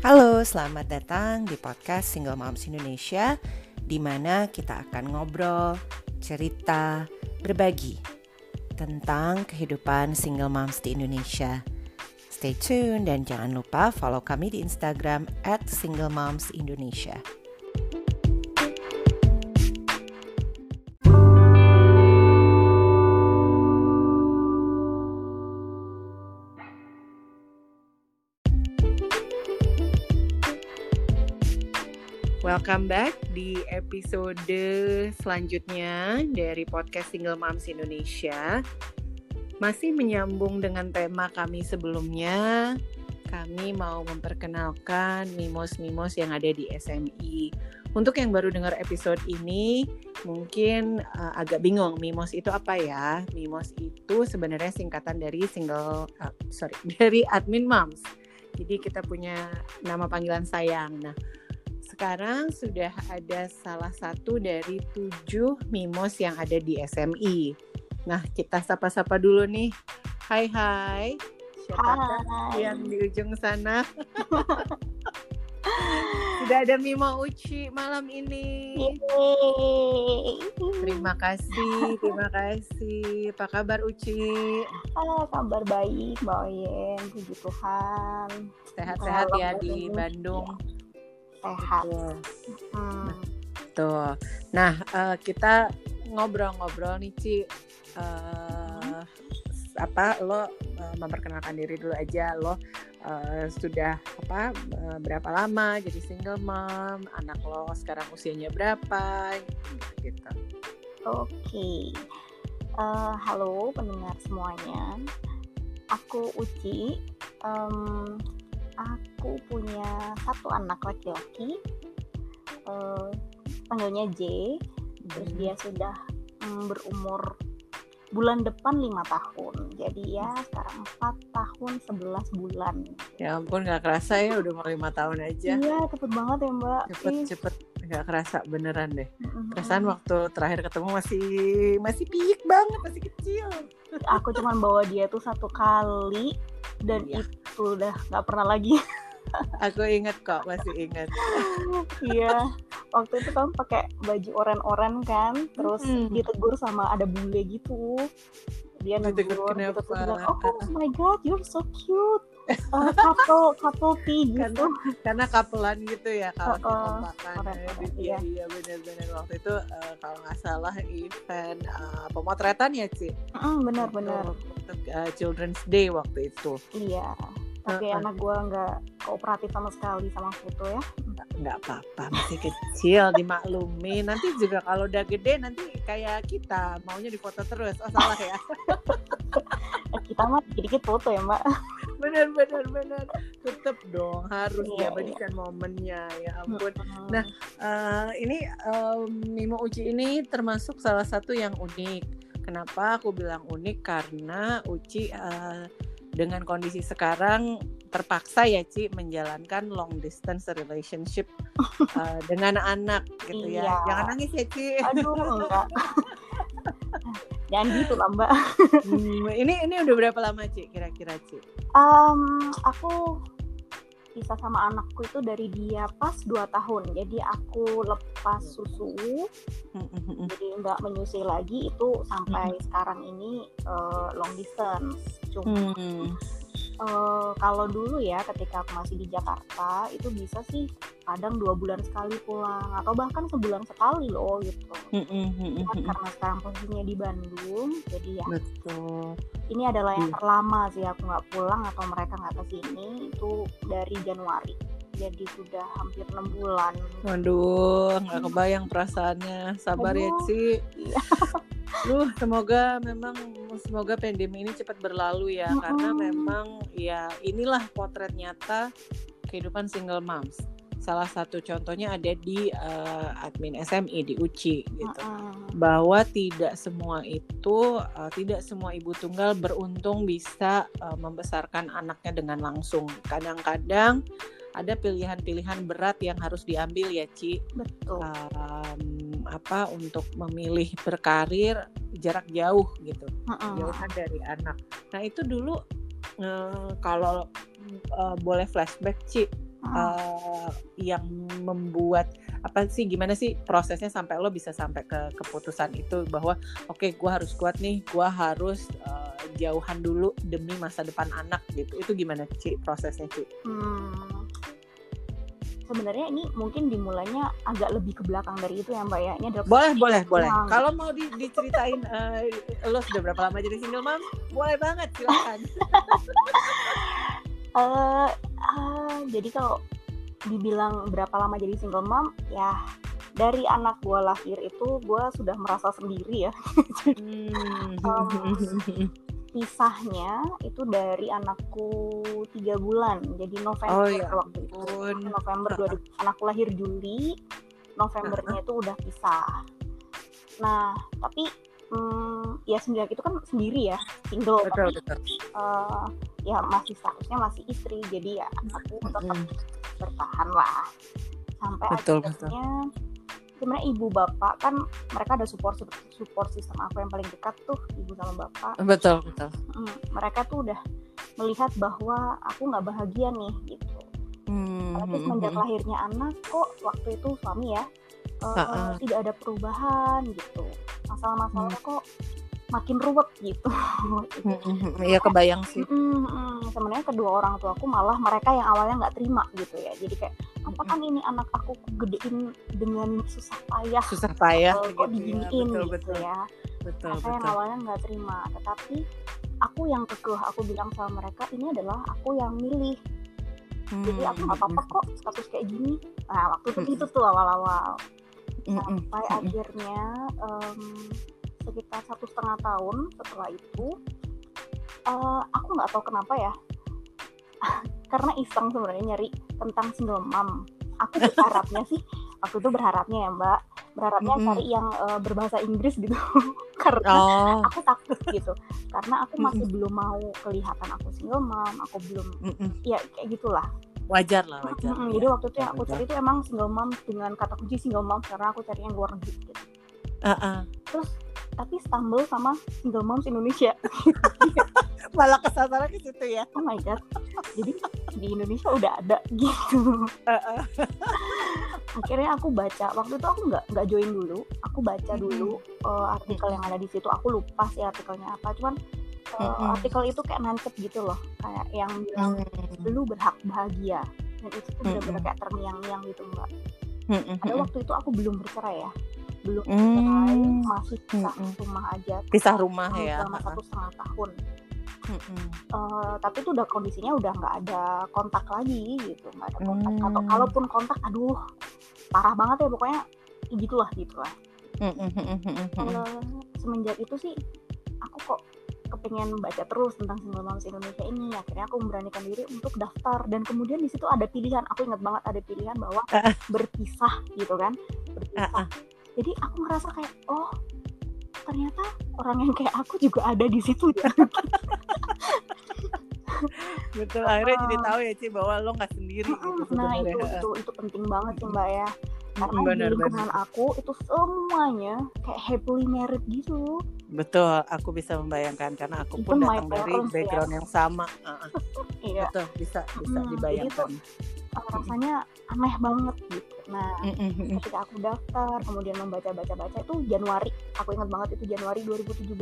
Halo, selamat datang di podcast Single Moms Indonesia di mana kita akan ngobrol, cerita, berbagi tentang kehidupan single moms di Indonesia. Stay tune dan jangan lupa follow kami di Instagram at Single Moms Indonesia. Welcome back di episode selanjutnya dari podcast Single Moms Indonesia. Masih menyambung dengan tema kami sebelumnya, kami mau memperkenalkan mimos-mimos yang ada di SMI. Untuk yang baru dengar episode ini, mungkin uh, agak bingung mimos itu apa ya? Mimos itu sebenarnya singkatan dari single, uh, sorry, dari admin moms. Jadi kita punya nama panggilan sayang. Nah, sekarang sudah ada salah satu dari tujuh mimos yang ada di SMI. Nah, kita sapa-sapa dulu nih. Hai hai. Siapa Hai. yang di ujung sana? Sudah ada Mimo Uci malam ini. Yeay. Terima kasih, terima kasih. Apa kabar Uci? Ah, kabar baik, Mbak Oyen. Puji Tuhan. Sehat-sehat ya di. Bandung. Sehat. Betul. Hmm. Tuh. Nah, eh, kita ngobrol-ngobrol nih, Ci. Eh, apa lo eh, memperkenalkan diri dulu aja lo eh, sudah apa eh, berapa lama jadi single mom anak lo sekarang usianya berapa gitu Oke. Eh, halo pendengar semuanya. Aku Uci. Em, aku punya satu anak laki-laki. Eh, panggilnya J. Terus Hmm. dia sudah mm, berumur bulan depan lima tahun. Jadi ya sekarang 4 tahun 11 bulan. ya ampun nggak kerasa ya udah mau lima tahun aja Iya, cepet banget ya Mbak. cepet Ih, cepet nggak kerasa beneran deh mm-mm. perasaan waktu terakhir ketemu masih masih piik banget masih kecil Aku cuman bawa dia tuh satu kali dan Iya. itu udah nggak pernah lagi. aku inget kok masih inget Iya. Waktu itu kan pakai baju oren-oren kan, terus Mm-mm. ditegur sama ada bule gitu. Dia Ditegur negur gitu terus kenapa? bilang, "Oh my god, you're so cute." Uh, couple couple gitu. Karena- karena kapelan gitu ya kalau oh. makan Orang-orang, iya iya. iya benar-benar waktu itu eh, kalau nggak salah event eh, pemotretan ya Ci Mm, benar-benar. untuk, untuk, eh, Children's Day waktu itu Iya. Tapi Uh-uh. anak gua nggak kooperatif sama sekali sama foto ya. nggak apa-apa masih kecil dimaklumi nanti juga kalau udah gede nanti kayak kita maunya difoto terus oh salah ya Eh, kita mah dikit-dikit foto ya mbak. benar benar benar tetep dong harus Iya, diabadikan momennya ya ampun Mm. Nah, Eh, ini em, Mimo Uci ini termasuk salah satu yang unik. Kenapa aku bilang unik? Karena Uci eh, dengan kondisi sekarang terpaksa ya Ci menjalankan long distance relationship eh, dengan anak gitu ya. Iya. Jangan nangis ya Ci. aduh enggak. Jangan gitu lah mbak. Hmm, ini ini udah berapa lama Ci kira-kira Ci? Em, aku bisa sama anakku itu dari dia pas 2 tahun. Jadi aku lepas susu, jadi nggak menyusui lagi itu sampai sekarang ini eh, long distance. Cuma Hmm. Eh, kalau dulu ya ketika aku masih di Jakarta itu bisa sih kadang dua bulan sekali pulang atau bahkan sebulan sekali loh gitu. Hmm, hmm, hmm, hmm, hmm. karena sekarang posisinya di Bandung, jadi ya Betul. ini adalah yang Iya. terlama sih aku nggak pulang atau mereka nggak ke sini itu dari Januari. Jadi sudah hampir enam bulan. Waduh, nggak kebayang perasaannya. Sabar ya, Aduh. Ci. Duh, semoga memang semoga pandemi ini cepat berlalu ya, Mm-mm. karena memang ya inilah potret nyata kehidupan single moms. Salah satu contohnya ada di eh, admin SMI di UCI gitu. Mm-mm. Bahwa tidak semua itu, eh, tidak semua ibu tunggal beruntung bisa eh, membesarkan anaknya dengan langsung. Kadang-kadang ada pilihan-pilihan berat yang harus diambil ya, Ci Betul. um, apa untuk memilih berkarir jarak jauh gitu Mm-mm. jauhan dari anak. Nah itu dulu eh, kalau eh, boleh flashback Ci uh, yang membuat apa sih gimana sih prosesnya sampai lo bisa sampai ke keputusan itu bahwa oke okay, gue harus kuat nih gue harus uh, jauhan dulu demi masa depan anak gitu. Itu gimana sih prosesnya sih hmm sebenarnya ini mungkin dimulainya agak lebih ke belakang dari itu ya mbak ya. Ini adalah boleh boleh boleh. Kalau mau di, diceritain uh, lo sudah berapa lama jadi single mom boleh banget silakan. Uh, uh, jadi kalau dibilang berapa lama jadi single mom ya dari anak gue lahir itu gue sudah merasa sendiri ya. Um, pisahnya itu dari anakku tiga bulan jadi November oh, ya. waktu itu November 2000 anakku lahir Juli Novembernya itu udah pisah nah tapi hmm, ya sendiri itu kan sendiri ya single betul, tapi betul. Uh, ya masih statusnya masih istri jadi ya aku tetap mm. bertahan lah sampai betul, akhirnya betul sebenarnya ibu bapak kan mereka ada support support sistem aku yang paling dekat tuh ibu sama bapak betul betul hmm, mereka tuh udah melihat bahwa aku nggak bahagia nih gitu hmm, apalagi hmm, semenjak hmm. lahirnya anak kok waktu itu suami ya uh, uh, uh. tidak ada perubahan gitu masalah-masalahnya hmm. kok makin ruwet gitu. Iya kebayang sih. Mm -hmm. Sebenarnya kedua orang tua aku malah mereka yang awalnya nggak terima gitu ya. Jadi kayak apa kan ini anak aku gedein dengan susah payah. Susah payah. Kok gitu diginiin ya. betul, gitu betul. ya. Betul, mereka betul. yang awalnya nggak terima. Tetapi aku yang kekeh. Aku bilang sama mereka ini adalah aku yang milih. Hmm. Jadi aku nggak apa-apa kok status kayak gini. Nah waktu itu itu tuh awal-awal. Sampai akhirnya um, sekitar satu setengah tahun setelah itu uh, aku nggak tahu kenapa ya karena iseng sebenarnya nyari tentang single mom aku berharapnya sih waktu itu berharapnya ya mbak berharapnya mm -hmm. cari yang uh, berbahasa Inggris gitu karena oh. aku takut gitu karena aku masih mm -hmm. belum mau kelihatan aku single mom aku belum mm -hmm. ya kayak gitulah wajar lah wajar mm -hmm. ya. jadi waktu itu yang aku cari itu emang single mom dengan kata kunci single mom karena aku cari yang luar negeri gitu uh -uh. terus tapi stumble sama single moms Indonesia. Malah kesasar ke situ ya? Oh my god. Jadi di Indonesia udah ada gitu. Akhirnya aku baca. Waktu itu aku nggak nggak join dulu. Aku baca dulu uh, artikel yang ada di situ. Aku lupa sih artikelnya apa. Cuman uh, artikel itu kayak nancep gitu loh. Kayak yang bilang lu berhak bahagia. Dan itu tuh benar-benar kayak terngiang-ngiang gitu mbak. Ada waktu itu aku belum bercerai ya belum hmm. masih pisah hmm. rumah aja. Pisah rumah ya selama satu setengah tahun. Hmm. uh, tapi itu udah kondisinya udah nggak ada kontak lagi gitu nggak ada kontak. Hmm. atau kalaupun kontak aduh parah banget ya pokoknya. Gitulah gitu lah uh, semenjak itu sih aku kok kepengen baca terus tentang single moms Indonesia ini. Akhirnya aku memberanikan diri untuk daftar. Dan kemudian di situ ada pilihan. Aku ingat banget ada pilihan bahwa berpisah gitu kan. Berpisah jadi aku ngerasa kayak oh ternyata orang yang kayak aku juga ada di situ betul akhirnya uh, jadi tahu ya Ci bahwa lo nggak sendiri uh, gitu nah itu, itu itu penting banget sih mbak ya karena bener, di lingkungan bener. aku itu semuanya kayak happily married gitu betul aku bisa membayangkan karena aku pun datang dari ya. background ya. yang sama uh, iya. betul bisa bisa hmm, dibayangkan itu, rasanya aneh banget gitu nah mm-hmm. ketika aku daftar kemudian membaca baca baca itu Januari. Aku ingat banget itu Januari 2017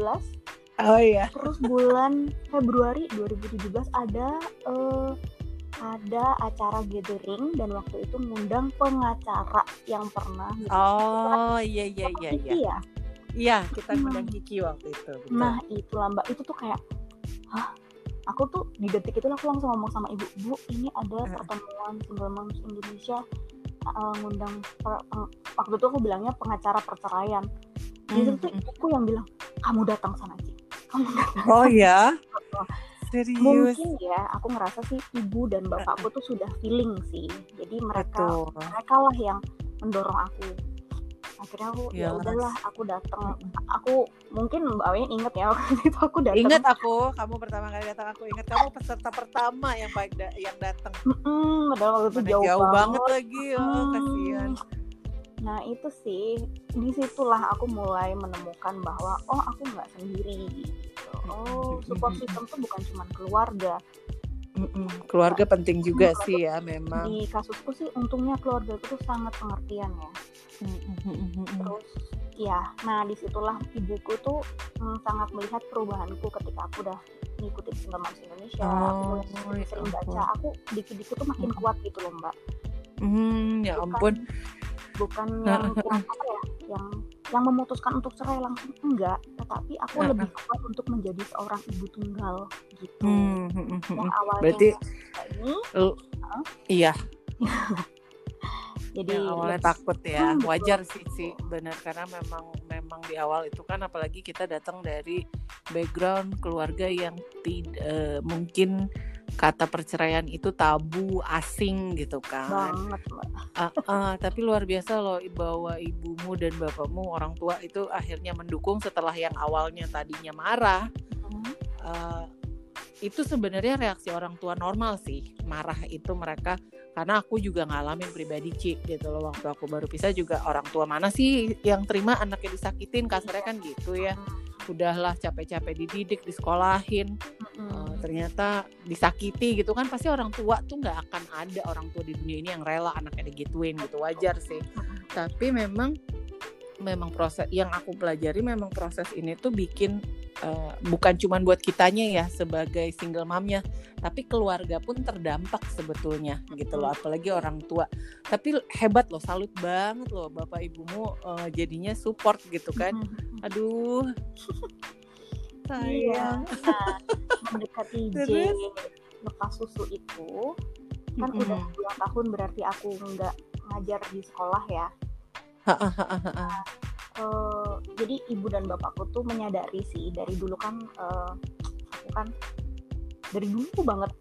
oh iya. Terus bulan Februari 2017 ada uh, ada acara gathering dan waktu itu ngundang pengacara yang pernah oh iya iya iya iya. ya? Iya kita ngundang hmm. Kiki waktu itu betul. nah itu mbak itu tuh kayak hah? Aku tuh di detik itu aku langsung ngomong sama ibu bu ini ada pertemuan single moms Indonesia uh, ngundang per, peng, waktu itu aku bilangnya pengacara perceraian jadi mm. tuh ibuku yang bilang kamu datang sana sih kamu datang oh ya Serius? Mungkin ya, aku ngerasa sih ibu dan bapakku tuh sudah feeling sih. Jadi mereka Betul. mereka lah yang mendorong aku akhirnya aku ya, udahlah aku datang aku mungkin mbak inget ya waktu itu aku datang inget aku kamu pertama kali datang aku inget kamu peserta pertama yang baik da yang datang mm, padahal waktu itu jauh, jauh banget, banget lagi. Oh mm. kasihan. Nah itu sih di situlah aku mulai menemukan bahwa oh aku nggak sendiri gitu. oh support system tuh bukan cuma keluarga Mm-mm. keluarga penting juga keluarga sih ya memang. Di kasusku sih untungnya keluarga itu sangat pengertian ya. Terus ya nah di situlah ibuku tuh mm, sangat melihat perubahanku ketika aku udah ngikutin single moms Indonesia. Oh, aku ya sering baca. Aku dikit-dikit tuh makin kuat gitu loh mbak. Hmm, ya bukan ampun. bukan yang yang apa ya yang yang memutuskan untuk cerai langsung enggak. Tetapi aku Heeh. lebih kuat untuk menjadi seorang ibu tunggal gitu. Hmm, hmm, hmm, hmm. yang awalnya berarti ini iya. Jadi yang awalnya lebih- takut ya. Hmm, betul, wajar sih sih. Benar karena memang memang di awal itu kan apalagi kita datang dari background keluarga yang tidak mungkin kata perceraian itu tabu asing gitu kan. Banget Ah, ah, tapi luar biasa loh bahwa ibumu dan bapakmu orang tua itu akhirnya mendukung setelah yang awalnya tadinya marah. Hmm, eh, itu sebenarnya reaksi orang tua normal sih marah itu mereka. Karena aku juga ngalamin pribadi Ci gitu loh waktu aku baru pisah juga orang tua mana sih yang terima anaknya disakitin? Kasarnya kan gitu ya. Udahlah capek-capek dididik disekolahin. Hmm, eh, ternyata disakiti gitu kan pasti orang tua tuh nggak akan ada orang tua di dunia ini yang rela anaknya digituin gitu wajar sih. Tapi memang memang proses yang aku pelajari memang proses ini tuh bikin eh, bukan cuman buat kitanya ya sebagai single momnya tapi keluarga pun terdampak sebetulnya gitu loh apalagi orang tua. Tapi hebat loh salut banget loh bapak ibumu eh, jadinya support gitu kan. Hmm. Iya. sayang Nah, mendekati J lepas susu itu kan Mm-mm. udah dua tahun berarti aku nggak ngajar di sekolah ya. Eh, jadi ibu dan bapakku tuh menyadari sih dari dulu kan eh, aku kan dari dulu banget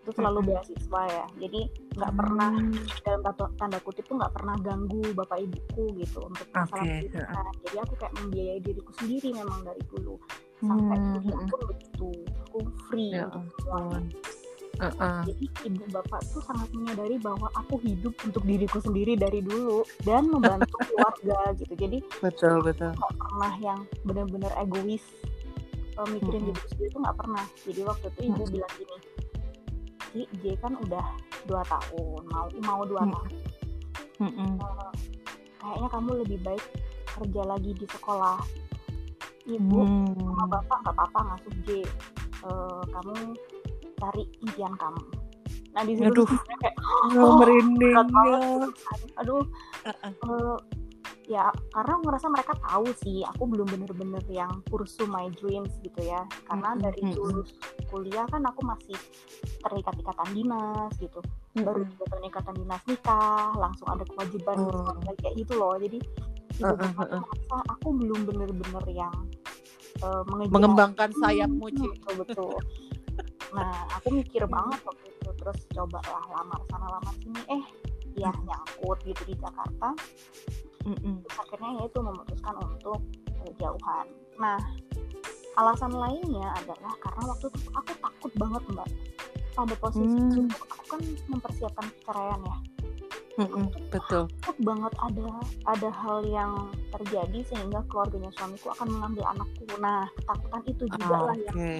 itu selalu beasiswa ya. Jadi nggak pernah Hmm. dalam tanda, tanda kutip tuh nggak pernah ganggu bapak ibuku gitu untuk masalah Oke, pendidikan. Jadi aku kayak membiayai diriku sendiri memang dari dulu sampai Hmm, kuliah hmm. pun begitu aku free Ya untuk semuanya. ampun. Uh-uh. Jadi ibu bapak tuh sangat menyadari bahwa aku hidup untuk diriku sendiri dari dulu dan membantu keluarga gitu. Jadi betul betul nggak pernah yang benar-benar egois eh, mikirin diriku sendiri tuh nggak pernah. Jadi waktu itu ibu Mm-mm. bilang gini, Ci, J kan udah dua tahun, mau mau dua Mm. tahun. Mm-mm. Eh, kayaknya kamu lebih baik kerja lagi di sekolah. Ibu Hmm. sama bapak nggak apa-apa ngasuh J. Eh, kamu cari impian kamu. Nah di situ Aduh. kayak Oh, merinding ya. kan. Aduh, Uh-uh. eh, ya karena aku ngerasa mereka tahu sih aku belum bener-bener yang pursue my dreams gitu ya. Karena Mm-mm, dari lulus kuliah kan aku masih terikat ikatan dinas gitu. Baru Mm-mm. juga tahun ikatan dinas nikah, langsung ada kewajiban keluarga kayak gitu loh. Jadi ibu bapak tuh uh-uh. merasa aku belum bener-bener yang mengejar Mengembangkan sayapmu, Ci. betul betul. Nah aku mikir banget waktu itu terus coba lah lamar sana lamar sini. Eh ya nyangkut gitu di Jakarta. Mm-mm. terus akhirnya ya itu memutuskan untuk eh, jauhan. Nah alasan lainnya adalah karena waktu itu aku takut banget mbak. Pada posisi Hmm. itu aku kan mempersiapkan perceraian ya Mm-mm. Betul. takut banget ada ada hal yang terjadi sehingga keluarganya suamiku akan mengambil anakku nah ketakutan itu juga Ah, lah yang Oke.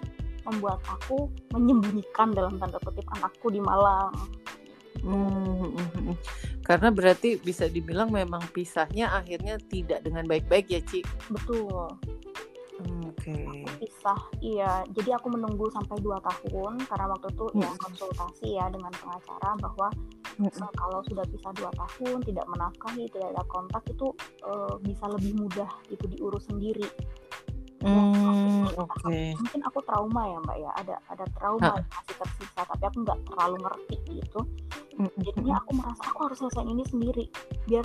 membuat aku menyembunyikan dalam tanda kutip anakku di Malang. Hmm, mm, mm. Karena berarti bisa dibilang memang pisahnya akhirnya tidak dengan baik-baik ya, Ci. Betul, Hmm, Oke. pisah. Iya, jadi aku menunggu sampai dua tahun karena waktu itu ya Mm. konsultasi ya dengan pengacara bahwa eh, kalau sudah pisah dua tahun tidak menafkahi tidak ada kontak itu eh, bisa lebih mudah itu diurus sendiri. Hmm, Oke. Mungkin aku trauma ya mbak ya, ada ada trauma yang masih tersisa tapi aku nggak terlalu ngerti gitu. Jadinya aku merasa aku harus selesaiin ini sendiri biar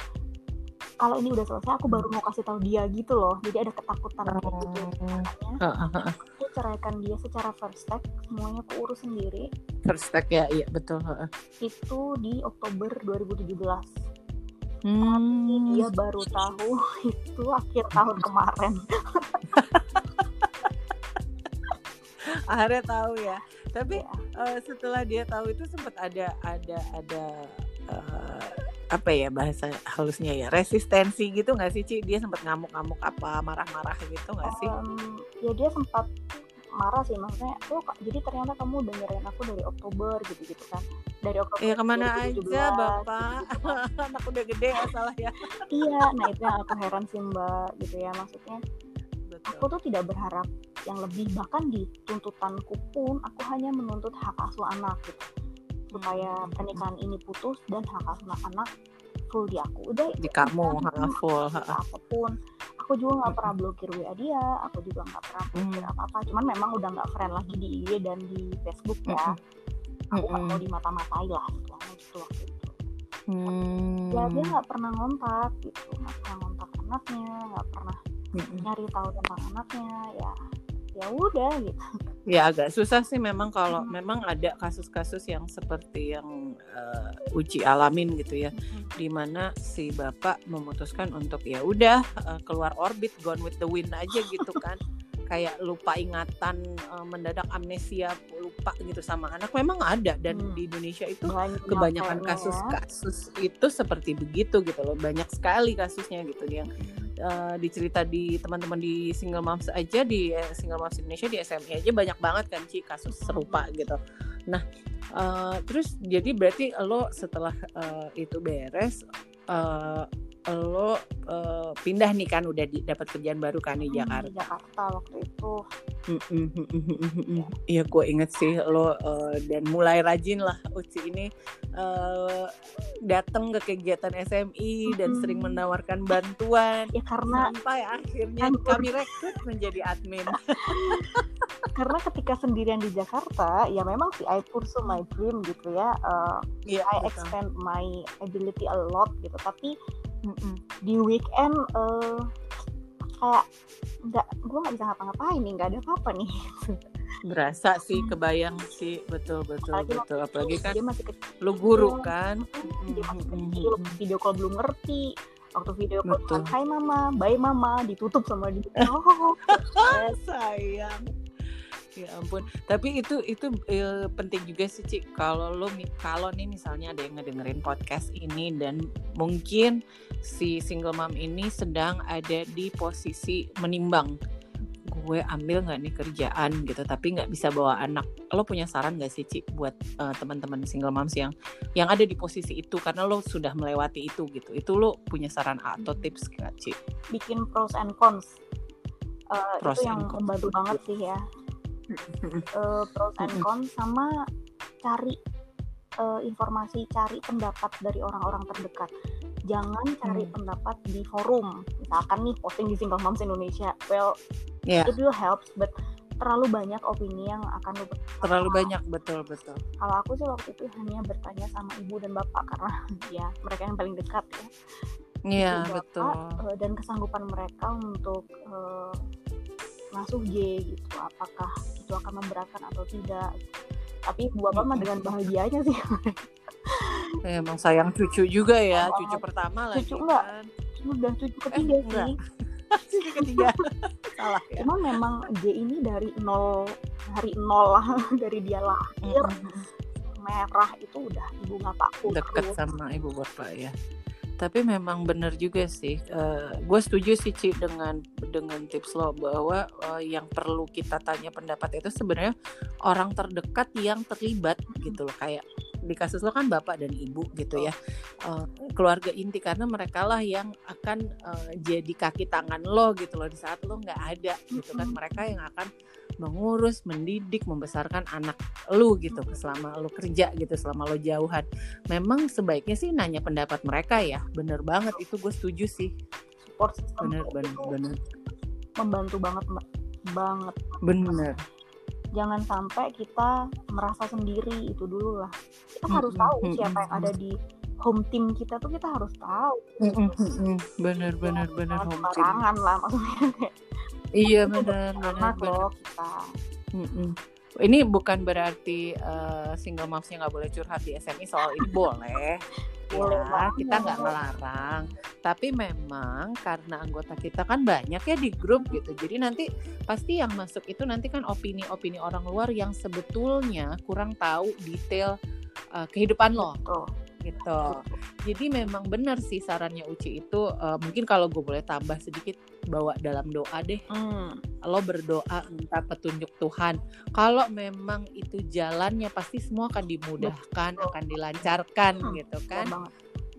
kalau ini udah selesai aku baru mau kasih tahu dia gitu loh jadi ada ketakutan kayak gitu Oh. makanya ah. aku ceraikan dia secara first step semuanya aku urus sendiri First step ya, iya betul. itu di Oktober 2017 Hmm. dia baru tahu itu akhir tahun kemarin akhirnya tahu ya tapi ya. eh, setelah dia tahu itu sempat ada ada ada eh, apa ya bahasa halusnya ya resistensi gitu nggak sih Ci? Dia sempat ngamuk-ngamuk apa marah-marah gitu nggak sih? Em, ya dia sempat marah sih maksudnya oh jadi ternyata kamu dengerin aku dari Oktober gitu gitu kan. Dari Oktober ya ke mana 2017, aja bapak? gitu, gitu kan. anak udah gede salah ya. Iya nah itu yang aku heran sih mbak gitu ya maksudnya. Betul. aku tuh tidak berharap yang lebih bahkan di tuntutanku pun aku hanya menuntut hak asuh anak gitu supaya hmm. pernikahan ini putus dan hak asuh anak full di aku. Udah di kamu full apa pun aku juga nggak pernah blokir WA dia aku juga nggak pernah blokir mm. apa apa cuman memang udah nggak friend lagi di IG dan di Facebook ya. Aku nggak mau dimata-matai lah gitu waktu itu. Mm. ya dia nggak pernah ngontak gitu. Nggak pernah ngontak anaknya nggak pernah mm. nyari tahu tentang anaknya ya ya udah gitu ya agak susah sih memang kalau hmm. memang ada kasus-kasus yang seperti yang uh, uji alamin gitu ya hmm. di mana si bapak memutuskan untuk ya udah uh, keluar orbit gone with the wind aja gitu kan kayak lupa ingatan uh, mendadak amnesia lupa gitu sama anak memang ada dan hmm. di Indonesia itu banyak kebanyakan ya. kasus-kasus itu seperti begitu gitu loh banyak sekali kasusnya gitu yang uh, dicerita di teman-teman di single moms aja di uh, single moms Indonesia di SMI aja banyak banget kan Ci kasus serupa gitu nah uh, terus jadi berarti lo setelah uh, itu beres uh, lo uh, pindah nih kan udah dapat kerjaan baru kan di Jakarta. Di Jakarta waktu itu. Iya, gue inget sih lo uh, dan mulai rajin lah Uci ini uh, datang ke kegiatan SMI mm-hmm. dan sering menawarkan bantuan. Ya karena sampai akhirnya kan, kami rekrut menjadi admin. karena ketika sendirian di Jakarta, ya memang sih I pursue my dream gitu ya. Uh, yeah, I betul. expand my ability a lot gitu. Tapi Mm-mm. di weekend uh, kayak nggak gue nggak bisa ngapa-ngapain nih nggak ada apa-apa nih. Berasa sih kebayang sih. Betul betul apalagi betul. apalagi kan dia masih kecil. lu guru kan? Dia masih kecil video call belum ngerti. Waktu video call hai mama. Bye mama. Ditutup sama dia. Oh sayang ya ampun. Tapi itu itu e, penting juga sih Cik kalau lo kalau nih misalnya ada yang ngedengerin podcast ini dan mungkin si single mom ini sedang ada di posisi menimbang gue ambil nggak nih kerjaan? gitu. Tapi nggak bisa bawa anak. Lo punya saran gak sih Cik buat uh, teman-teman single moms yang yang ada di posisi itu? Karena lo sudah melewati itu gitu. Itu lo punya saran atau tips gak Cik bikin pros and cons. Uh, pros itu yang membantu banget sih ya uh, pros and cons sama cari uh, informasi cari pendapat dari orang-orang terdekat. Jangan cari hmm. pendapat di forum. Misalkan nih posting di single moms Indonesia. Well yeah. it will help but terlalu banyak opini yang akan lu terlalu banyak betul betul. Kalau aku sih waktu itu hanya bertanya sama ibu dan bapak karena ya mereka yang paling dekat ya. Iya betul. Uh, dan kesanggupan mereka untuk uh, ngasuh J gitu. Apakah itu akan memberatkan atau tidak? Tapi Bu Bapak mah dengan bahagianya sih. Ya, emang sayang cucu juga ya oh, cucu pertama lah cucu enggak kan. udah cucu ketiga eh, sih. Cucu ketiga. Salah ya. Cuma memang J ini dari nol hari nol lah dari dia lahir mm -hmm. merah itu udah ibu ngapakku deket sama ibu bapak ya tapi memang benar juga sih uh, eh, gue setuju sih Ci dengan dengan tips lo bahwa uh, yang perlu kita tanya pendapat itu sebenarnya orang terdekat yang terlibat gitu loh kayak di kasus lo kan bapak dan ibu gitu ya. Uh, keluarga inti karena mereka lah yang akan uh, jadi kaki tangan lo gitu loh di saat lo nggak ada gitu kan. Mereka yang akan mengurus mendidik membesarkan anak lo gitu selama lo kerja gitu selama lo jauhan. Memang sebaiknya sih nanya pendapat mereka ya. Bener banget itu gue setuju sih. Support system bener bener bener. membantu banget banget. Bener jangan sampai kita merasa sendiri itu dulu lah. Kita harus tahu siapa yang ada di home team kita tuh kita harus tahu. Bener bener bener home team. lah maksudnya. Iya bener bener bener. kita ini bukan berarti uh, single momsnya nggak boleh curhat di SMI soal ini boleh. Ya, kita nggak melarang tapi memang karena anggota kita kan banyak ya di grup gitu jadi nanti pasti yang masuk itu nanti kan opini-opini orang luar yang sebetulnya kurang tahu detail uh, kehidupan lo. Betul gitu. Jadi memang benar sih sarannya Uci itu uh, mungkin kalau gue boleh tambah sedikit bawa dalam doa deh. Hmm. lo berdoa minta petunjuk Tuhan kalau memang itu jalannya pasti semua akan dimudahkan akan dilancarkan hmm, gitu kan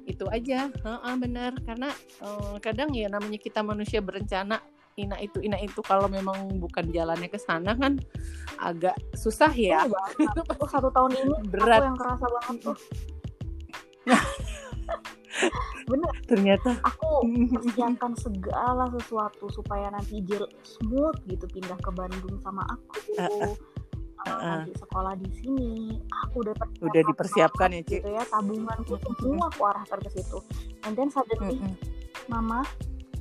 itu aja uh, benar karena uh, kadang ya namanya kita manusia berencana ina itu ina itu kalau memang bukan jalannya ke sana kan agak susah ya. Oh, satu tahun ini berat. Aku yang kerasa banget tuh. Bener. Ternyata. Aku persiapkan segala sesuatu supaya nanti jel smooth gitu pindah ke Bandung sama aku. Uh, uh. Uh, nanti sekolah di sini. Aku udah udah dipersiapkan ya Cik gitu ya tabungan gitu semua aku arahkan ke situ. And then suddenly mm -hmm. mama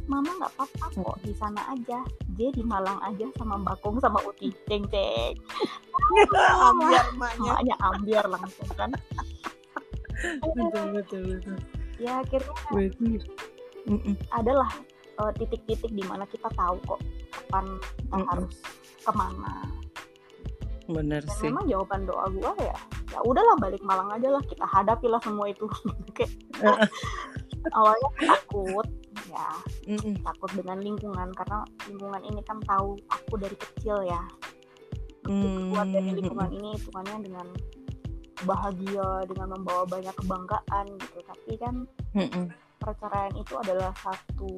mama nggak apa-apa kok di sana aja. J di Malang aja sama Bakung sama Uti. Ceng ceng. Ambiar maknya ambiar langsung kan betul betul betul ya akhirnya betul. adalah uh, titik-titik di mana kita tahu kok kapan kita Mm-mm. harus ke mana bener Dan sih memang jawaban doa gue ya ya udahlah balik Malang aja lah kita hadapilah semua itu kayak awalnya takut ya mm-hmm. takut dengan lingkungan karena lingkungan ini kan tahu aku dari kecil ya mm-hmm. keluar dari lingkungan ini hitungannya dengan bahagia dengan membawa banyak kebanggaan gitu tapi kan mm-hmm. perceraian itu adalah satu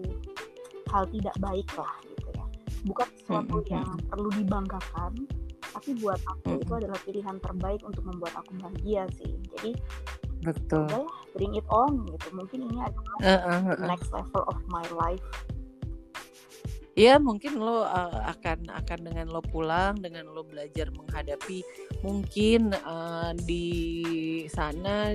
hal tidak baik lah gitu ya bukan sesuatu mm-hmm. yang perlu dibanggakan tapi buat aku mm-hmm. itu adalah pilihan terbaik untuk membuat aku bahagia sih jadi betul udahlah bring it on gitu mungkin ini adalah uh, uh, uh. next level of my life ya mungkin lo uh, akan akan dengan lo pulang dengan lo belajar menghadapi mungkin uh, di sana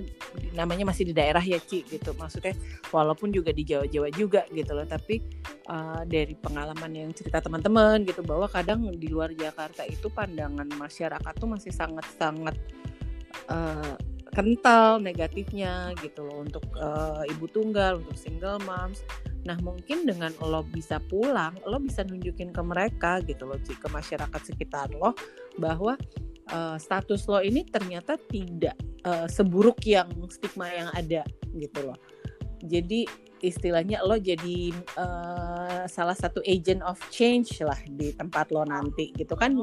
namanya masih di daerah ya Ci gitu maksudnya walaupun juga di Jawa-Jawa juga gitu loh tapi uh, dari pengalaman yang cerita teman-teman gitu bahwa kadang di luar Jakarta itu pandangan masyarakat tuh masih sangat-sangat kental negatifnya gitu loh untuk uh, ibu tunggal, untuk single moms. Nah mungkin dengan lo bisa pulang, lo bisa nunjukin ke mereka gitu loh, ke masyarakat sekitar lo bahwa uh, status lo ini ternyata tidak uh, seburuk yang stigma yang ada gitu loh. Jadi istilahnya lo jadi uh, salah satu agent of change lah di tempat lo nanti gitu kan.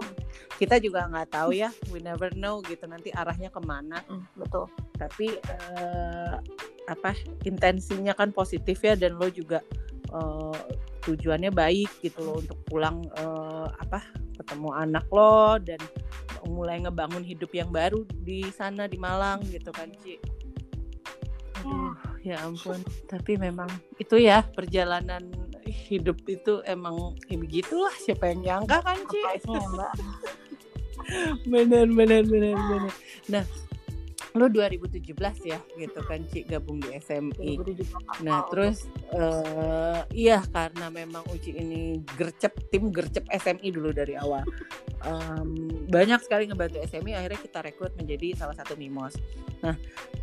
Kita juga nggak tahu ya we never know gitu nanti arahnya ke mana. Mm, betul. Tapi uh, apa intensinya kan positif ya dan lo juga uh, tujuannya baik gitu lo untuk pulang uh, apa ketemu anak lo dan mulai ngebangun hidup yang baru di sana di Malang gitu kan Ci. Aduh, ya ampun. Tapi memang itu ya perjalanan hidup itu emang ya begitulah. Siapa yang nyangka kan, Ci? Mbak. bener, bener, bener, bener. Nah, lo 2017 ya gitu kan Ci gabung di SMI. Nah terus uh, iya karena memang Uci ini gercep tim gercep SMI dulu dari awal. Um, banyak sekali ngebantu SMI akhirnya kita rekrut menjadi salah satu mimos. Nah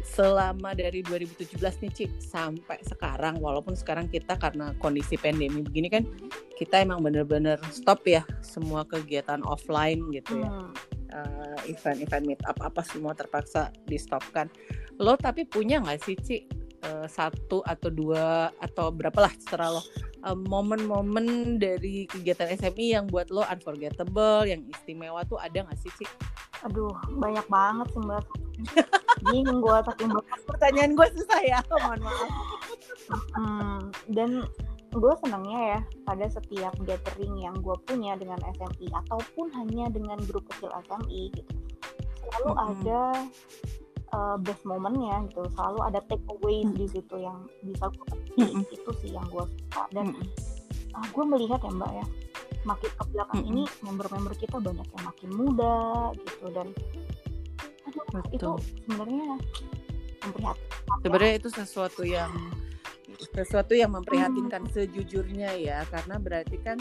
selama dari 2017 nih Ci sampai sekarang walaupun sekarang kita karena kondisi pandemi begini kan kita emang bener-bener stop ya semua kegiatan offline gitu ya. Hmm uh, event-event meet up apa semua terpaksa di stop kan lo tapi punya nggak sih Ci? Uh, satu atau dua atau berapa lah setelah lo. Uh, momen-momen dari kegiatan SMI yang buat lo unforgettable yang istimewa tuh ada nggak sih Ci? Aduh banyak banget sih mbak. Bingung gue banget pertanyaan gue susah ya mohon maaf. Hmm, dan gue senangnya ya pada setiap gathering yang gue punya dengan SMI ataupun hanya dengan grup kecil SMI gitu selalu mm -hmm. ada uh, best momennya gitu selalu ada take away mm -hmm. di situ yang bisa gue mm -hmm. itu sih yang gue suka dan mm -hmm. uh, gue melihat ya mbak ya makin ke belakang mm -hmm. ini member-member kita banyak yang makin muda gitu dan aduh, itu sebenarnya memprihatinkan sebenarnya itu sesuatu yang sesuatu yang memprihatinkan hmm. sejujurnya ya karena berarti kan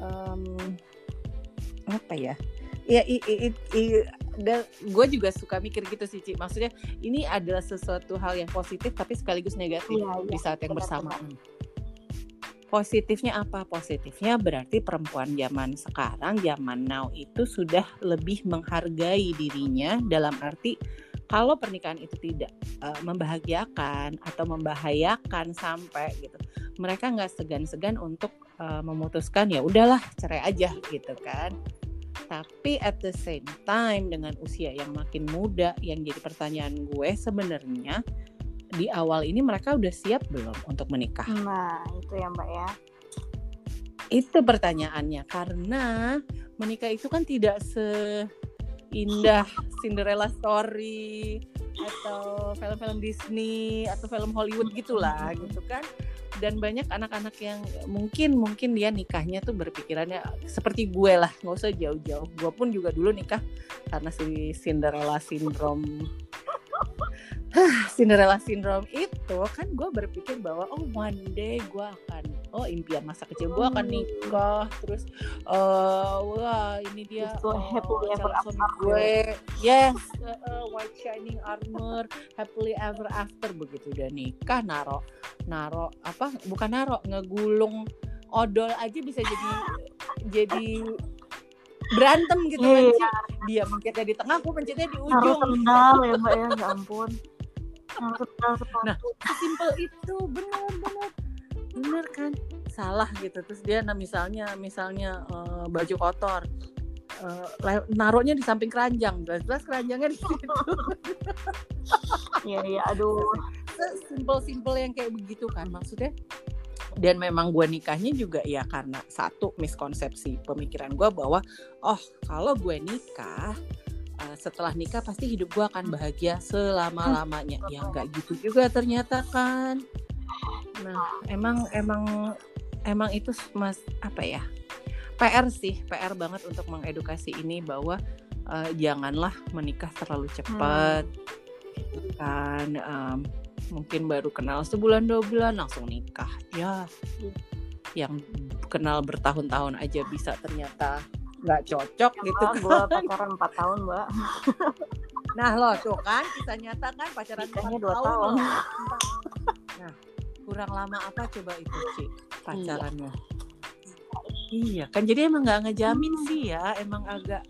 um, apa ya? Ya i, i, i, i dan gue juga suka mikir gitu sih Ci. maksudnya ini adalah sesuatu hal yang positif tapi sekaligus negatif ya, ya, di saat yang bersamaan. positifnya apa? Positifnya berarti perempuan zaman sekarang zaman now itu sudah lebih menghargai dirinya dalam arti kalau pernikahan itu tidak uh, membahagiakan atau membahayakan sampai gitu mereka nggak segan-segan untuk uh, memutuskan ya udahlah cerai aja gitu kan tapi at the same time dengan usia yang makin muda yang jadi pertanyaan gue sebenarnya di awal ini mereka udah siap belum untuk menikah? Nah, itu ya Mbak ya. Itu pertanyaannya karena menikah itu kan tidak seindah Cinderella story atau film-film Disney atau film Hollywood gitulah gitu kan. Dan banyak anak-anak yang mungkin mungkin dia nikahnya tuh berpikirannya seperti gue lah nggak usah jauh-jauh. Gue pun juga dulu nikah karena si Cinderella syndrome Cinderella syndrome itu kan gue berpikir bahwa oh one day gue akan oh impian masa kecil gue akan nikah terus uh, wah ini dia so happily ever after. gue. Yes uh, uh, white shining armor happily ever after. Begitu udah nikah naro naro apa bukan naro ngegulung odol aja bisa jadi jadi berantem gitu yeah. kan dia mencetnya di tengah aku mencetnya di ujung. harus sendal ya mbak ya ya ampun nah simpel itu benar benar. Benar kan? Salah gitu. Terus dia nah misalnya misalnya uh, baju kotor uh, naruhnya di samping keranjang. Jelas-jelas keranjangnya di situ. Iya iya aduh. Simpel-simpel yang kayak begitu kan maksudnya? Dan memang gue nikahnya juga ya karena satu miskonsepsi pemikiran gue bahwa oh kalau gue nikah uh, setelah nikah pasti hidup gue akan bahagia selama lamanya ya nggak gitu juga ternyata kan? Nah emang emang emang itu mas apa ya? PR sih PR banget untuk mengedukasi ini bahwa uh, janganlah menikah terlalu cepat hmm. gitu kan um, mungkin baru kenal sebulan dua bulan langsung nikah. Ya yang kenal bertahun-tahun aja bisa ternyata nggak cocok ya, gitu kan. gue pacaran empat tahun mbak nah lo tuh kan kita nyata kan pacaran empat dua tahun, tahun. nah kurang lama apa coba itu sih pacarannya iya. iya kan jadi emang nggak ngejamin hmm. sih ya emang agak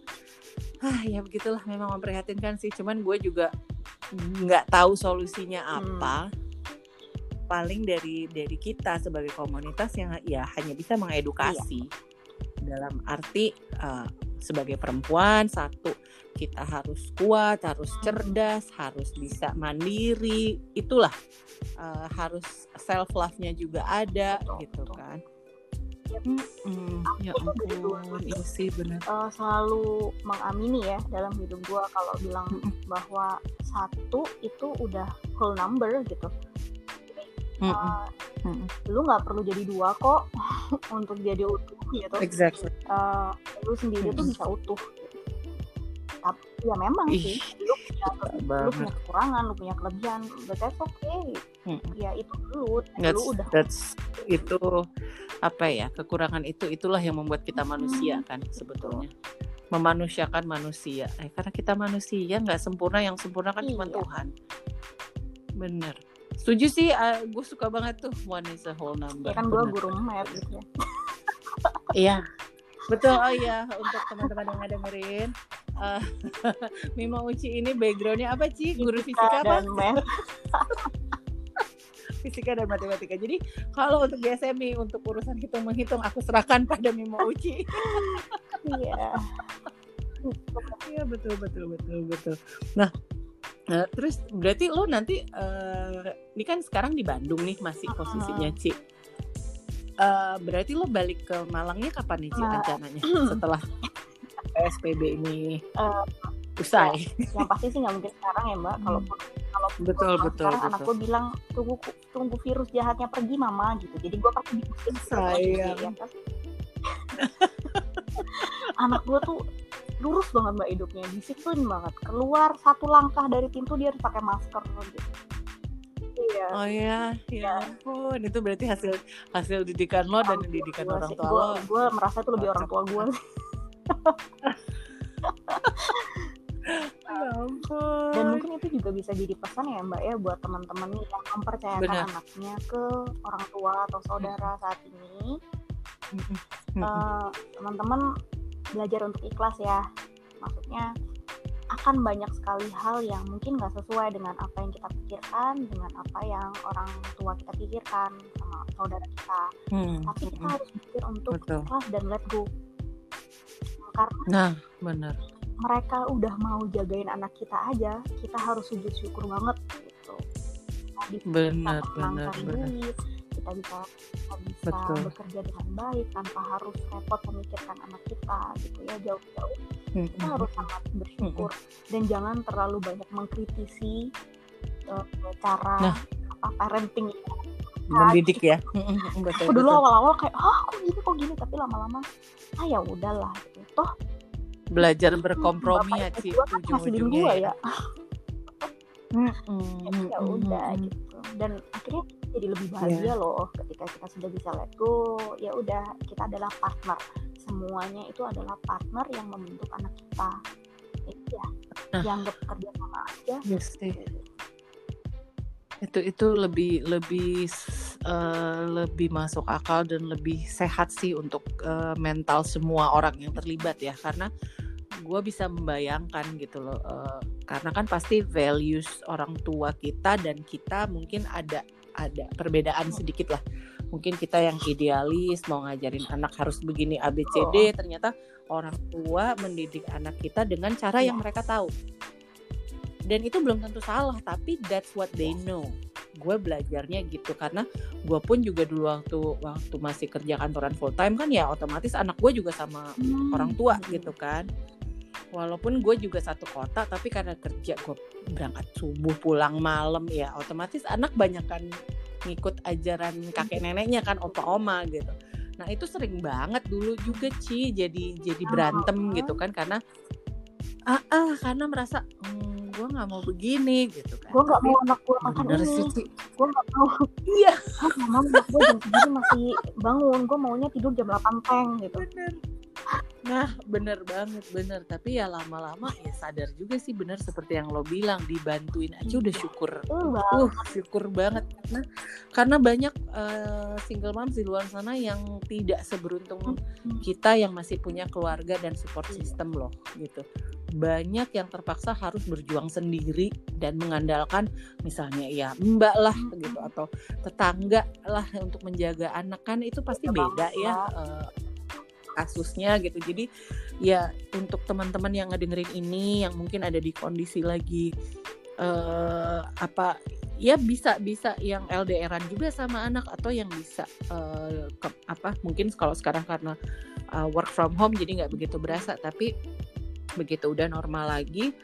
ah ya begitulah memang memprihatinkan sih cuman gue juga nggak tahu solusinya hmm. apa hmm. paling dari dari kita sebagai komunitas yang ya hanya bisa mengedukasi iya dalam arti uh, sebagai perempuan satu kita harus kuat, harus cerdas, harus bisa mandiri, itulah uh, harus self love-nya juga ada betul, gitu betul. kan. Hmm, ya ampun, iya sih benar. Uh, selalu mengamini ya dalam hidup gue kalau bilang mm bahwa satu itu udah whole number gitu. Uh, mm -mm. Lu nggak perlu jadi dua kok untuk jadi utuh gitu. Exactly. Uh, lu sendiri hmm. tuh bisa utuh. Tapi ya memang Ih, sih. Lu punya lu punya kekurangan lu punya kelebihan but that's okay. Hmm. ya itu dulu that's, lu udah that's itu apa ya kekurangan itu itulah yang membuat kita manusia kan sebetulnya. Memanusiakan manusia. Eh, karena kita manusia nggak sempurna yang sempurna kan iya. cuma Tuhan. Bener setuju sih uh, gue suka banget tuh one is a whole number ya kan gue guru map gitu ya Iya, betul. Oh iya, untuk teman-teman yang dengerin, uh, Mima Uci ini backgroundnya apa sih? Guru fisika, fisika dan math. fisika dan matematika. Jadi kalau untuk GSMI untuk urusan hitung menghitung aku serahkan pada Mima Uci. Iya. Iya betul betul betul betul. Nah Uh, terus berarti lo nanti uh, ini kan sekarang di Bandung nih masih posisinya Ci uh, berarti lo balik ke Malangnya kapan nih sih nah. rencananya setelah PSBB ini uh, usai? Ya, yang pasti sih nggak mungkin sekarang ya mbak. Kalau kalau betul betul. Sekarang betul. anak gue bilang tunggu tunggu virus jahatnya pergi mama gitu. Jadi gue pasti bikin sayang. Ya, kan? anak gue tuh lurus banget mbak hidupnya, disiplin banget. Keluar satu langkah dari pintu dia harus pakai masker gitu Iya. Oh ya, ya ampun. Itu berarti hasil hasil didikan lo dan didikan orang tua gua, lo. Gue merasa itu lebih orang tua gue. ya ampun. Dan mungkin itu juga bisa jadi pesan ya Mbak ya buat teman-teman yang mempercayakan Bener. anaknya ke orang tua atau saudara saat ini. Uh, teman-teman belajar untuk ikhlas ya. Maksudnya akan banyak sekali hal yang mungkin nggak sesuai dengan apa yang kita pikirkan, dengan apa yang orang tua kita pikirkan sama saudara kita. Hmm. Tapi kita hmm. harus pikir untuk ikhlas dan let go. Karena nah, benar. Mereka udah mau jagain anak kita aja, kita harus sujud syukur banget gitu. Tadi benar, benar, benar. Duit, kita bisa kita bisa Betul. bekerja dengan baik tanpa harus repot memikirkan anak kita gitu ya jauh-jauh hmm. kita harus sangat bersyukur hmm. dan jangan terlalu banyak mengkritisi uh, cara nah. apa parenting mendidik ya betul, aku dulu awal-awal kayak ah kok gini kok gini tapi lama-lama ah ya udahlah gitu toh belajar berkompromi ya sih kan ujung-ujungnya ya, ya. ya udah gitu dan akhirnya jadi lebih bahagia yeah. loh ketika kita sudah bisa let go. Ya udah kita adalah partner. Semuanya itu adalah partner yang membentuk anak kita. Itu ya nah, yang bekerja sama aja. Yes, itu itu lebih lebih uh, lebih masuk akal dan lebih sehat sih untuk uh, mental semua orang yang terlibat ya. Karena gue bisa membayangkan gitu loh uh, karena kan pasti values orang tua kita dan kita mungkin ada ada perbedaan sedikit lah mungkin kita yang idealis mau ngajarin anak harus begini ABCD oh. ternyata orang tua mendidik anak kita dengan cara yang iya. mereka tahu dan itu belum tentu salah tapi that's what they know gue belajarnya gitu karena gue pun juga dulu waktu waktu masih kerja kantoran full time kan ya otomatis anak gue juga sama hmm. orang tua gitu kan walaupun gue juga satu kota tapi karena kerja gue berangkat subuh pulang malam ya otomatis anak banyak kan ngikut ajaran kakek neneknya kan opa oma gitu. Nah itu sering banget dulu juga Ci jadi jadi berantem gitu kan karena ah, ah karena merasa hmm, gue nggak mau begini gitu kan. Gue nggak mau anak gue makan ini. gue nggak mau. Iya. Mama gue jam segini masih bangun. Gue maunya tidur jam 8 peng gitu. Bener Nah, bener banget, bener. Tapi ya lama-lama ya sadar juga sih bener seperti yang lo bilang dibantuin aja udah syukur. Uh, syukur banget karena karena banyak uh, single moms di luar sana yang tidak seberuntung kita yang masih punya keluarga dan support system loh gitu. Banyak yang terpaksa harus berjuang sendiri dan mengandalkan misalnya ya mbak lah gitu atau tetangga lah untuk menjaga anak kan itu pasti beda ya. Uh, kasusnya gitu. Jadi ya untuk teman-teman yang ngedengerin ini yang mungkin ada di kondisi lagi uh, apa ya bisa bisa yang LDRan juga sama anak atau yang bisa uh, ke, apa mungkin kalau sekarang karena uh, work from home jadi nggak begitu berasa tapi begitu udah normal lagi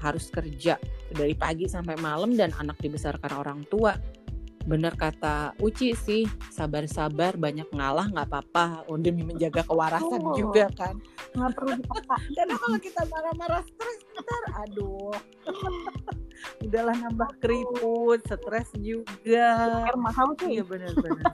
harus kerja dari pagi sampai malam dan anak dibesarkan orang tua bener kata Uci sih sabar-sabar banyak ngalah nggak apa-apa oh, demi menjaga kewarasan oh, juga kan. Nggak perlu karena kalau kita marah-marah stres ntar aduh. Udahlah nambah keriput stres juga. Mahal tuh. Iya benar-benar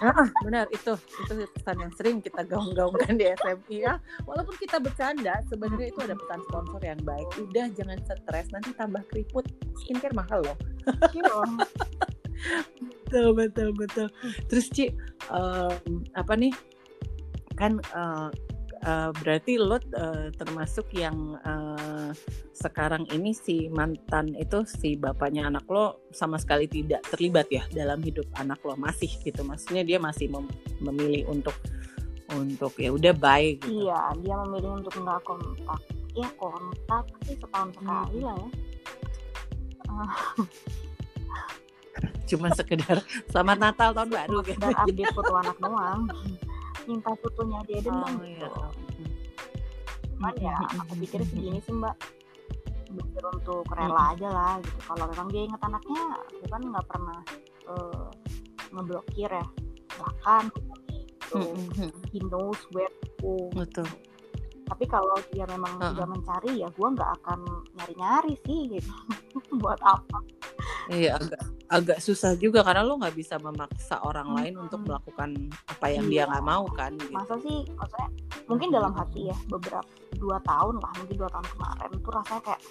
Ah, benar itu itu pesan yang sering kita gaung-gaungkan di SMI ya. Walaupun kita bercanda, sebenarnya itu ada pesan sponsor yang baik. Udah jangan stres, nanti tambah keriput. Skincare mahal loh. Betul betul betul. Terus Ci um, apa nih? Kan uh, uh, berarti lo uh, termasuk yang uh, sekarang ini si mantan itu si bapaknya anak lo sama sekali tidak terlibat ya dalam hidup anak lo? Masih gitu maksudnya dia masih mem memilih untuk untuk ya udah baik gitu. iya dia memilih untuk nggak kontak ya kontak sih setahun sekali hmm. lah ya cuma sekedar selamat Natal tahun baru gitu. Dan update foto anak doang. Minta fotonya dia dan oh, gitu. Iya. Cuman ya aku pikir segini sih mbak pikir untuk rela aja lah gitu. Kalau memang dia inget anaknya, aku kan nggak pernah uh, ngeblokir ya. Bahkan gitu, he knows where to Betul tapi kalau dia memang uh -uh. mencari ya gue nggak akan nyari-nyari sih gitu buat apa iya agak agak susah juga karena lo nggak bisa memaksa orang hmm. lain untuk melakukan apa yang iya. dia nggak mau kan gitu. masa sih maksudnya mungkin dalam hati ya beberapa dua tahun lah mungkin dua tahun kemarin tuh rasanya kayak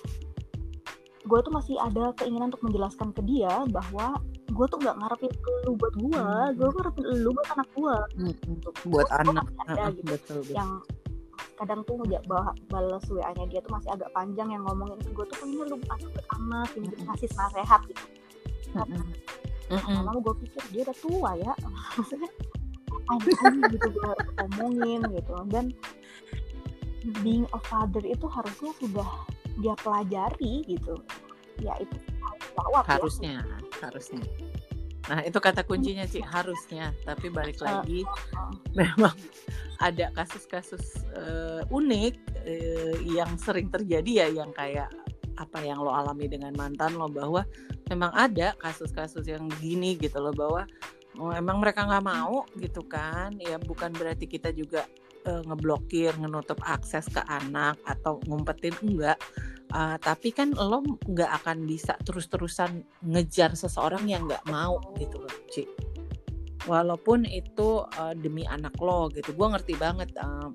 gue tuh masih ada keinginan untuk menjelaskan ke dia bahwa gue tuh nggak ngarepin lu buat gue hmm. gue ngarepin lu buat anak gue hmm. buat anak ada, uh, gitu. betul, betul. yang kadang tuh nggak balas WA-nya dia tuh masih agak panjang yang ngomongin gue tuh pengen lu anak anak ini kasih nasihat gitu. Lama gue pikir dia udah tua ya. Maksudnya apa gitu gue harus ngomongin gitu. Dan being a father itu harusnya sudah dia pelajari gitu. Ya itu harusnya ya. harusnya nah itu kata kuncinya sih harusnya. Tapi balik lagi uh, uh. memang ada kasus-kasus uh, unik uh, yang sering terjadi ya yang kayak apa yang lo alami dengan mantan lo bahwa memang ada kasus-kasus yang gini gitu loh bahwa oh, emang mereka nggak mau gitu kan. Ya bukan berarti kita juga uh, ngeblokir ngenutup akses ke anak atau ngumpetin enggak uh, tapi kan lo nggak akan bisa terus-terusan ngejar seseorang yang nggak mau gitu loh Ci. Walaupun itu uh, demi anak lo gitu. Gue ngerti banget uh,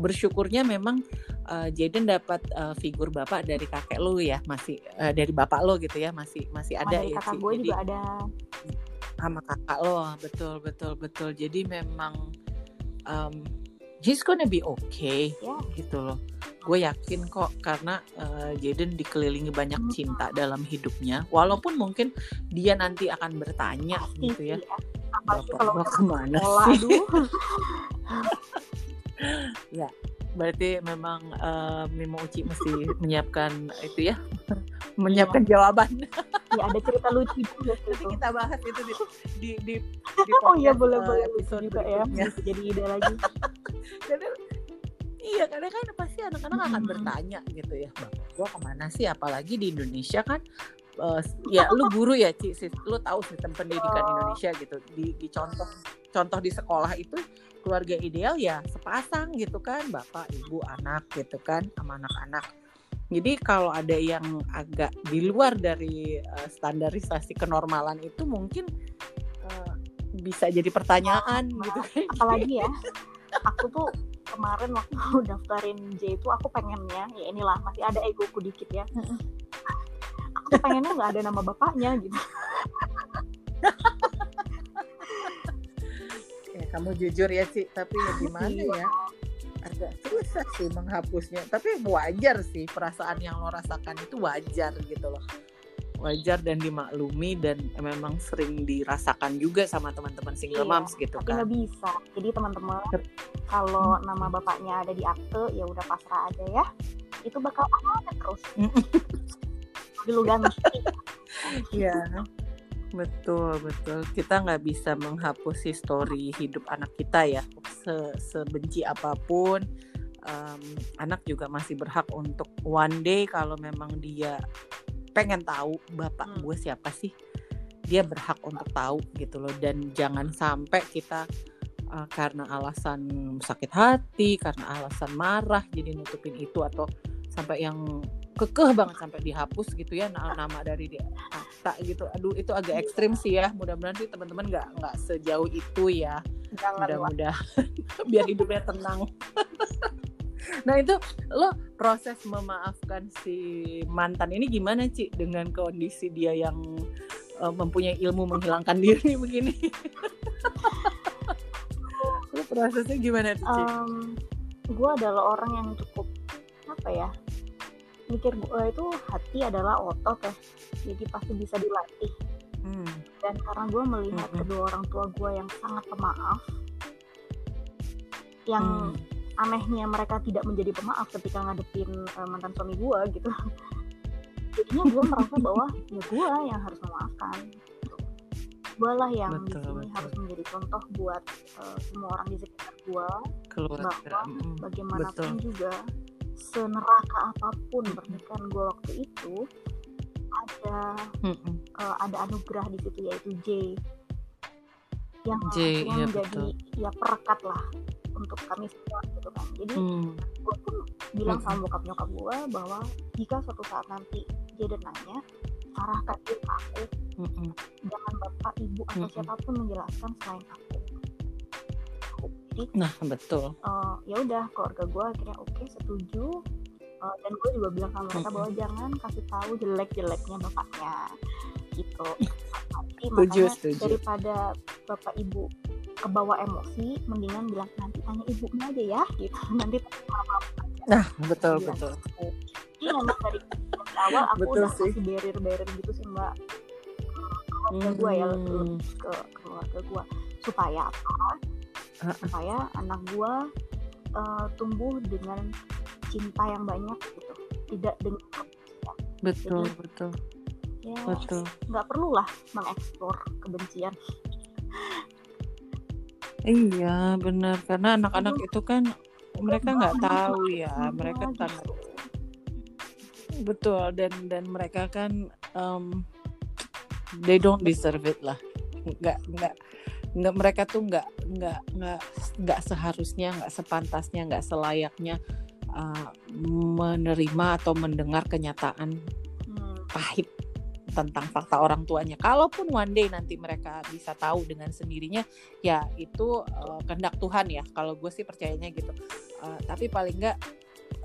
bersyukurnya memang uh, Jaden dapat uh, figur bapak dari kakek lo ya masih uh, dari bapak lo gitu ya masih masih ada ya kakak gue juga ada. Sama kakak lo betul betul betul. Jadi memang um, he's gonna be okay yeah. gitu loh gue yakin kok karena uh, Jaden dikelilingi banyak hmm. cinta dalam hidupnya. Walaupun mungkin dia nanti akan bertanya Pasti, gitu ya, ya. Bapak kalau ke mana sih? ya berarti memang uh, Mimo Uci mesti menyiapkan itu ya. Menyiapkan ya. jawaban. Ya ada cerita lucu juga nanti kita bahas itu di di di, di oh iya boleh boleh. Episode juga ya jadi ide lagi. Jadi iya karena kan pasti anak-anak akan bertanya gitu ya bapak gua ke mana sih? Apalagi di Indonesia kan uh, ya lu guru ya Ci, lu tahu sistem pendidikan oh. Indonesia gitu. Di, di contoh contoh di sekolah itu keluarga ideal ya sepasang gitu kan bapak ibu anak gitu kan sama anak-anak. Jadi kalau ada yang agak di luar dari uh, standarisasi kenormalan itu mungkin uh, bisa jadi pertanyaan nah, gitu. Kan apalagi ya aku tuh kemarin waktu daftarin J itu aku pengennya ya inilah masih ada egoku dikit ya. Aku pengennya nggak ada nama bapaknya gitu. Ya kamu jujur ya sih tapi ya gimana iya. ya? Agak susah sih menghapusnya. Tapi wajar sih perasaan yang lo rasakan itu wajar gitu loh wajar dan dimaklumi dan memang sering dirasakan juga sama teman-teman single iya, moms gitu tapi kan. nggak bisa. Jadi teman-teman kalau nama bapaknya ada di akte ya udah pasrah aja ya. Itu bakal ada terus. dulu ganti Iya betul betul kita nggak bisa menghapus histori hidup anak kita ya Se sebenci apa pun um, anak juga masih berhak untuk one day kalau memang dia pengen tahu bapak hmm. gue siapa sih dia berhak untuk tahu gitu loh. Dan jangan sampai kita uh, karena alasan sakit hati karena alasan marah jadi nutupin itu atau sampai yang kekeh banget sampai dihapus gitu ya nama dari dia tak gitu. Aduh itu agak ekstrim sih ya. Mudah-mudahan sih teman-teman nggak nggak sejauh itu ya. Mudah-mudahan. Biar hidupnya tenang nah itu lo proses memaafkan si mantan ini gimana sih dengan kondisi dia yang uh, mempunyai ilmu menghilangkan diri begini lo prosesnya gimana sih um, gue adalah orang yang cukup apa ya mikir gue itu hati adalah otot ya jadi pasti bisa dilatih hmm. dan karena gue melihat hmm. kedua orang tua gue yang sangat pemaaf yang hmm. Anehnya mereka tidak menjadi pemaaf ketika ngadepin uh, mantan suami gue gitu jadinya gue merasa bahwa ya gue yang harus memaafkan gue lah yang betul, di sini betul. harus menjadi contoh buat uh, semua orang di sekitar gue bahwa bagaimanapun betul. juga seneraka apa pun pernikahan gue waktu itu ada mm uh, ada anugerah di situ yaitu J yang J, ya, menjadi betul. ya perekat lah untuk kami semua gitu kan jadi mm. gue pun bilang sama bokap nyokap gue bahwa jika suatu saat nanti J dan nanya arahkan dia ke aku mm -mm. jangan bapak ibu atau mm -mm. siapa pun menjelaskan selain aku jadi nah betul uh, ya udah keluarga gue akhirnya oke okay, setuju uh, dan gue juga bilang sama mereka bahwa jangan kasih tahu jelek-jeleknya bapaknya gitu Jadi, setuju, makanya setuju. daripada bapak ibu kebawa emosi mendingan bilang nanti tanya ibunya aja ya gitu. Nanti nah betul bilang. betul. Jadi memang dari, awal aku betul udah sih. kasih barrier barrier gitu sih mbak. Keluarga hmm. gue ya ke keluarga gue supaya apa? Supaya anak gue uh, tumbuh dengan cinta yang banyak gitu. Tidak dengan betul Jadi, betul. ya betul. nggak perlu lah mengeksplor kebencian iya benar. Karena anak-anak itu kan mereka nggak tahu ya mereka sangat betul dan dan mereka kan um, they don't deserve it lah. Nggak nggak nggak mereka tuh nggak nggak nggak nggak seharusnya nggak sepantasnya nggak selayaknya uh, menerima atau mendengar kenyataan hmm. pahit tentang fakta orang tuanya. Kalaupun one day nanti mereka bisa tahu dengan sendirinya, ya itu uh, kehendak Tuhan ya. Kalau gue sih percayanya gitu. Uh, tapi paling nggak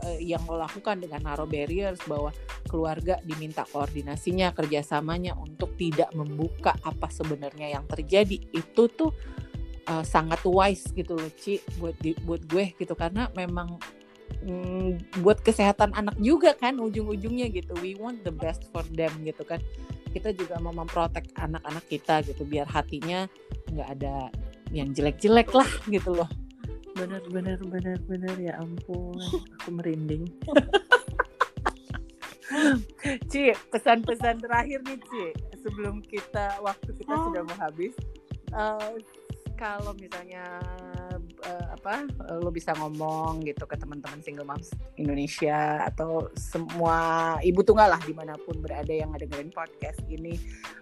uh, yang lo lakukan dengan narrow barriers bahwa keluarga diminta koordinasinya, kerjasamanya untuk tidak membuka apa sebenarnya yang terjadi. Itu tuh uh, sangat wise gitu loh, Ci, buat di, buat gue gitu karena memang mm, buat kesehatan anak juga kan ujung-ujungnya gitu. We want the best for them gitu kan. Kita juga mau memprotek anak-anak kita gitu biar hatinya nggak ada yang jelek-jelek lah gitu loh. Bener bener bener bener. Ya ampun aku merinding. Ci pesan-pesan terakhir nih Ci. Sebelum kita waktu kita oh. sudah mau habis. Uh, kalau misalnya uh, apa lo bisa ngomong gitu ke teman-teman single moms Indonesia atau semua ibu tunggal lah di mana pun berada yang ngedengerin podcast ini.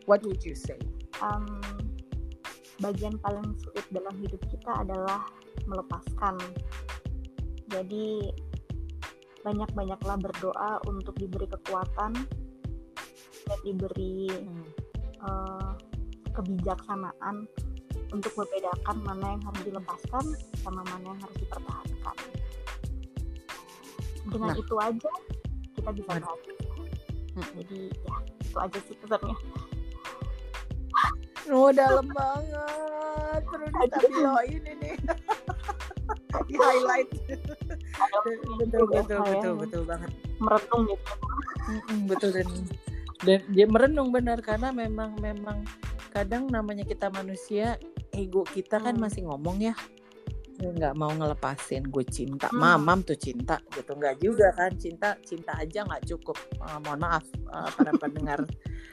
What would you say? Um, bagian paling sulit dalam hidup kita adalah melepaskan. Jadi banyak-banyaklah berdoa untuk diberi kekuatan dan diberi hmm. uh, kebijaksanaan untuk membedakan mana yang harus dilepaskan sama mana yang harus dipertahankan. Dengan nah. itu aja kita bisa bahagia. Hmm. Jadi ya itu aja sih pesannya. Oh dalam banget, terus ditapiloin ini. di highlight. betul betul betul betul banget. Merenung gitu. betul dan dan dia merenung benar karena memang memang kadang namanya kita manusia ego kita kan hmm. masih ngomong ya nggak mau ngelepasin gue cinta. Hmm. mamam tuh cinta gitu. Nggak juga kan cinta cinta aja nggak cukup. Uh, mohon maaf uh, para pendengar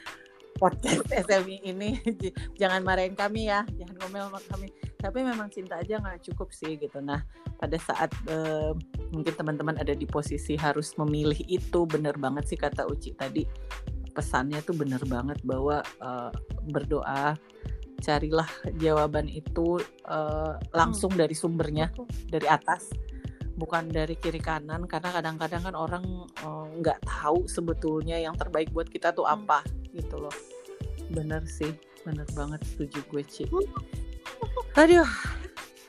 podcast SMI ini. Jangan marahin kami ya jangan ngomel sama kami. Tapi memang cinta aja nggak cukup sih gitu. Nah pada saat uh, mungkin teman-teman ada di posisi harus memilih itu bener banget sih kata Uci tadi. Pesannya tuh bener banget bahwa uh, berdoa carilah jawaban itu uh, langsung hmm. dari sumbernya dari atas bukan dari kiri kanan karena kadang-kadang kan orang eh, nggak uh, tahu sebetulnya yang terbaik buat kita tuh hmm. apa hmm. gitu loh bener sih bener banget setuju gue Ci aduh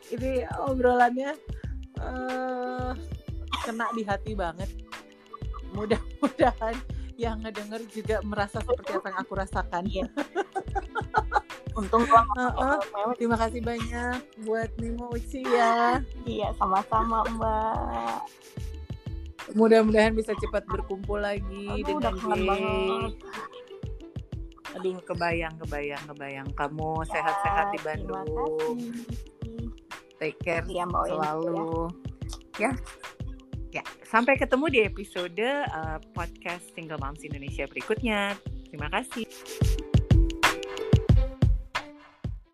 ini obrolannya uh, kena di hati banget mudah-mudahan yang ngedenger juga merasa seperti apa yang aku rasakan ya untung uh, uh, terima kasih banyak buat Nimo Uci ya. Iya sama-sama mbak. Mudah-mudahan bisa cepat berkumpul lagi Aduh, dengan Jay aduh kebayang kebayang kebayang. Kamu ya, sehat-sehat di Bandung. take care ya, selalu. ya. ya. Ya sampai ketemu di episode uh, podcast Single Moms Indonesia berikutnya. Terima kasih